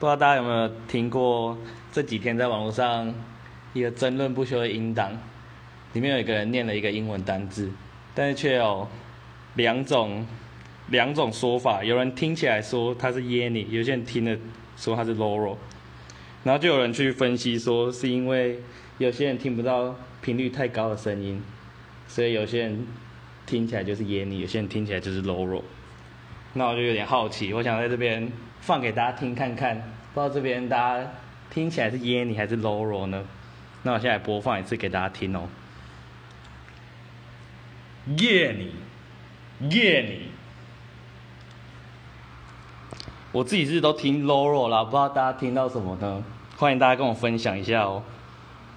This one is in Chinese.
不知道大家有没有听过这几天在网络上一个争论不休的音档，里面有一个人念了一个英文单字，但是却有两种两种说法，有人听起来说他是耶尼，有些人听了说他是 Loro，然后就有人去分析说是因为有些人听不到频率太高的声音，所以有些人听起来就是耶尼，有些人听起来就是 Loro。那我就有点好奇，我想在这边放给大家听看看，不知道这边大家听起来是耶尼还是 Loro 呢？那我现在播放一次给大家听哦。耶尼，耶尼，我自己是都听 Loro 啦，不知道大家听到什么呢？欢迎大家跟我分享一下哦。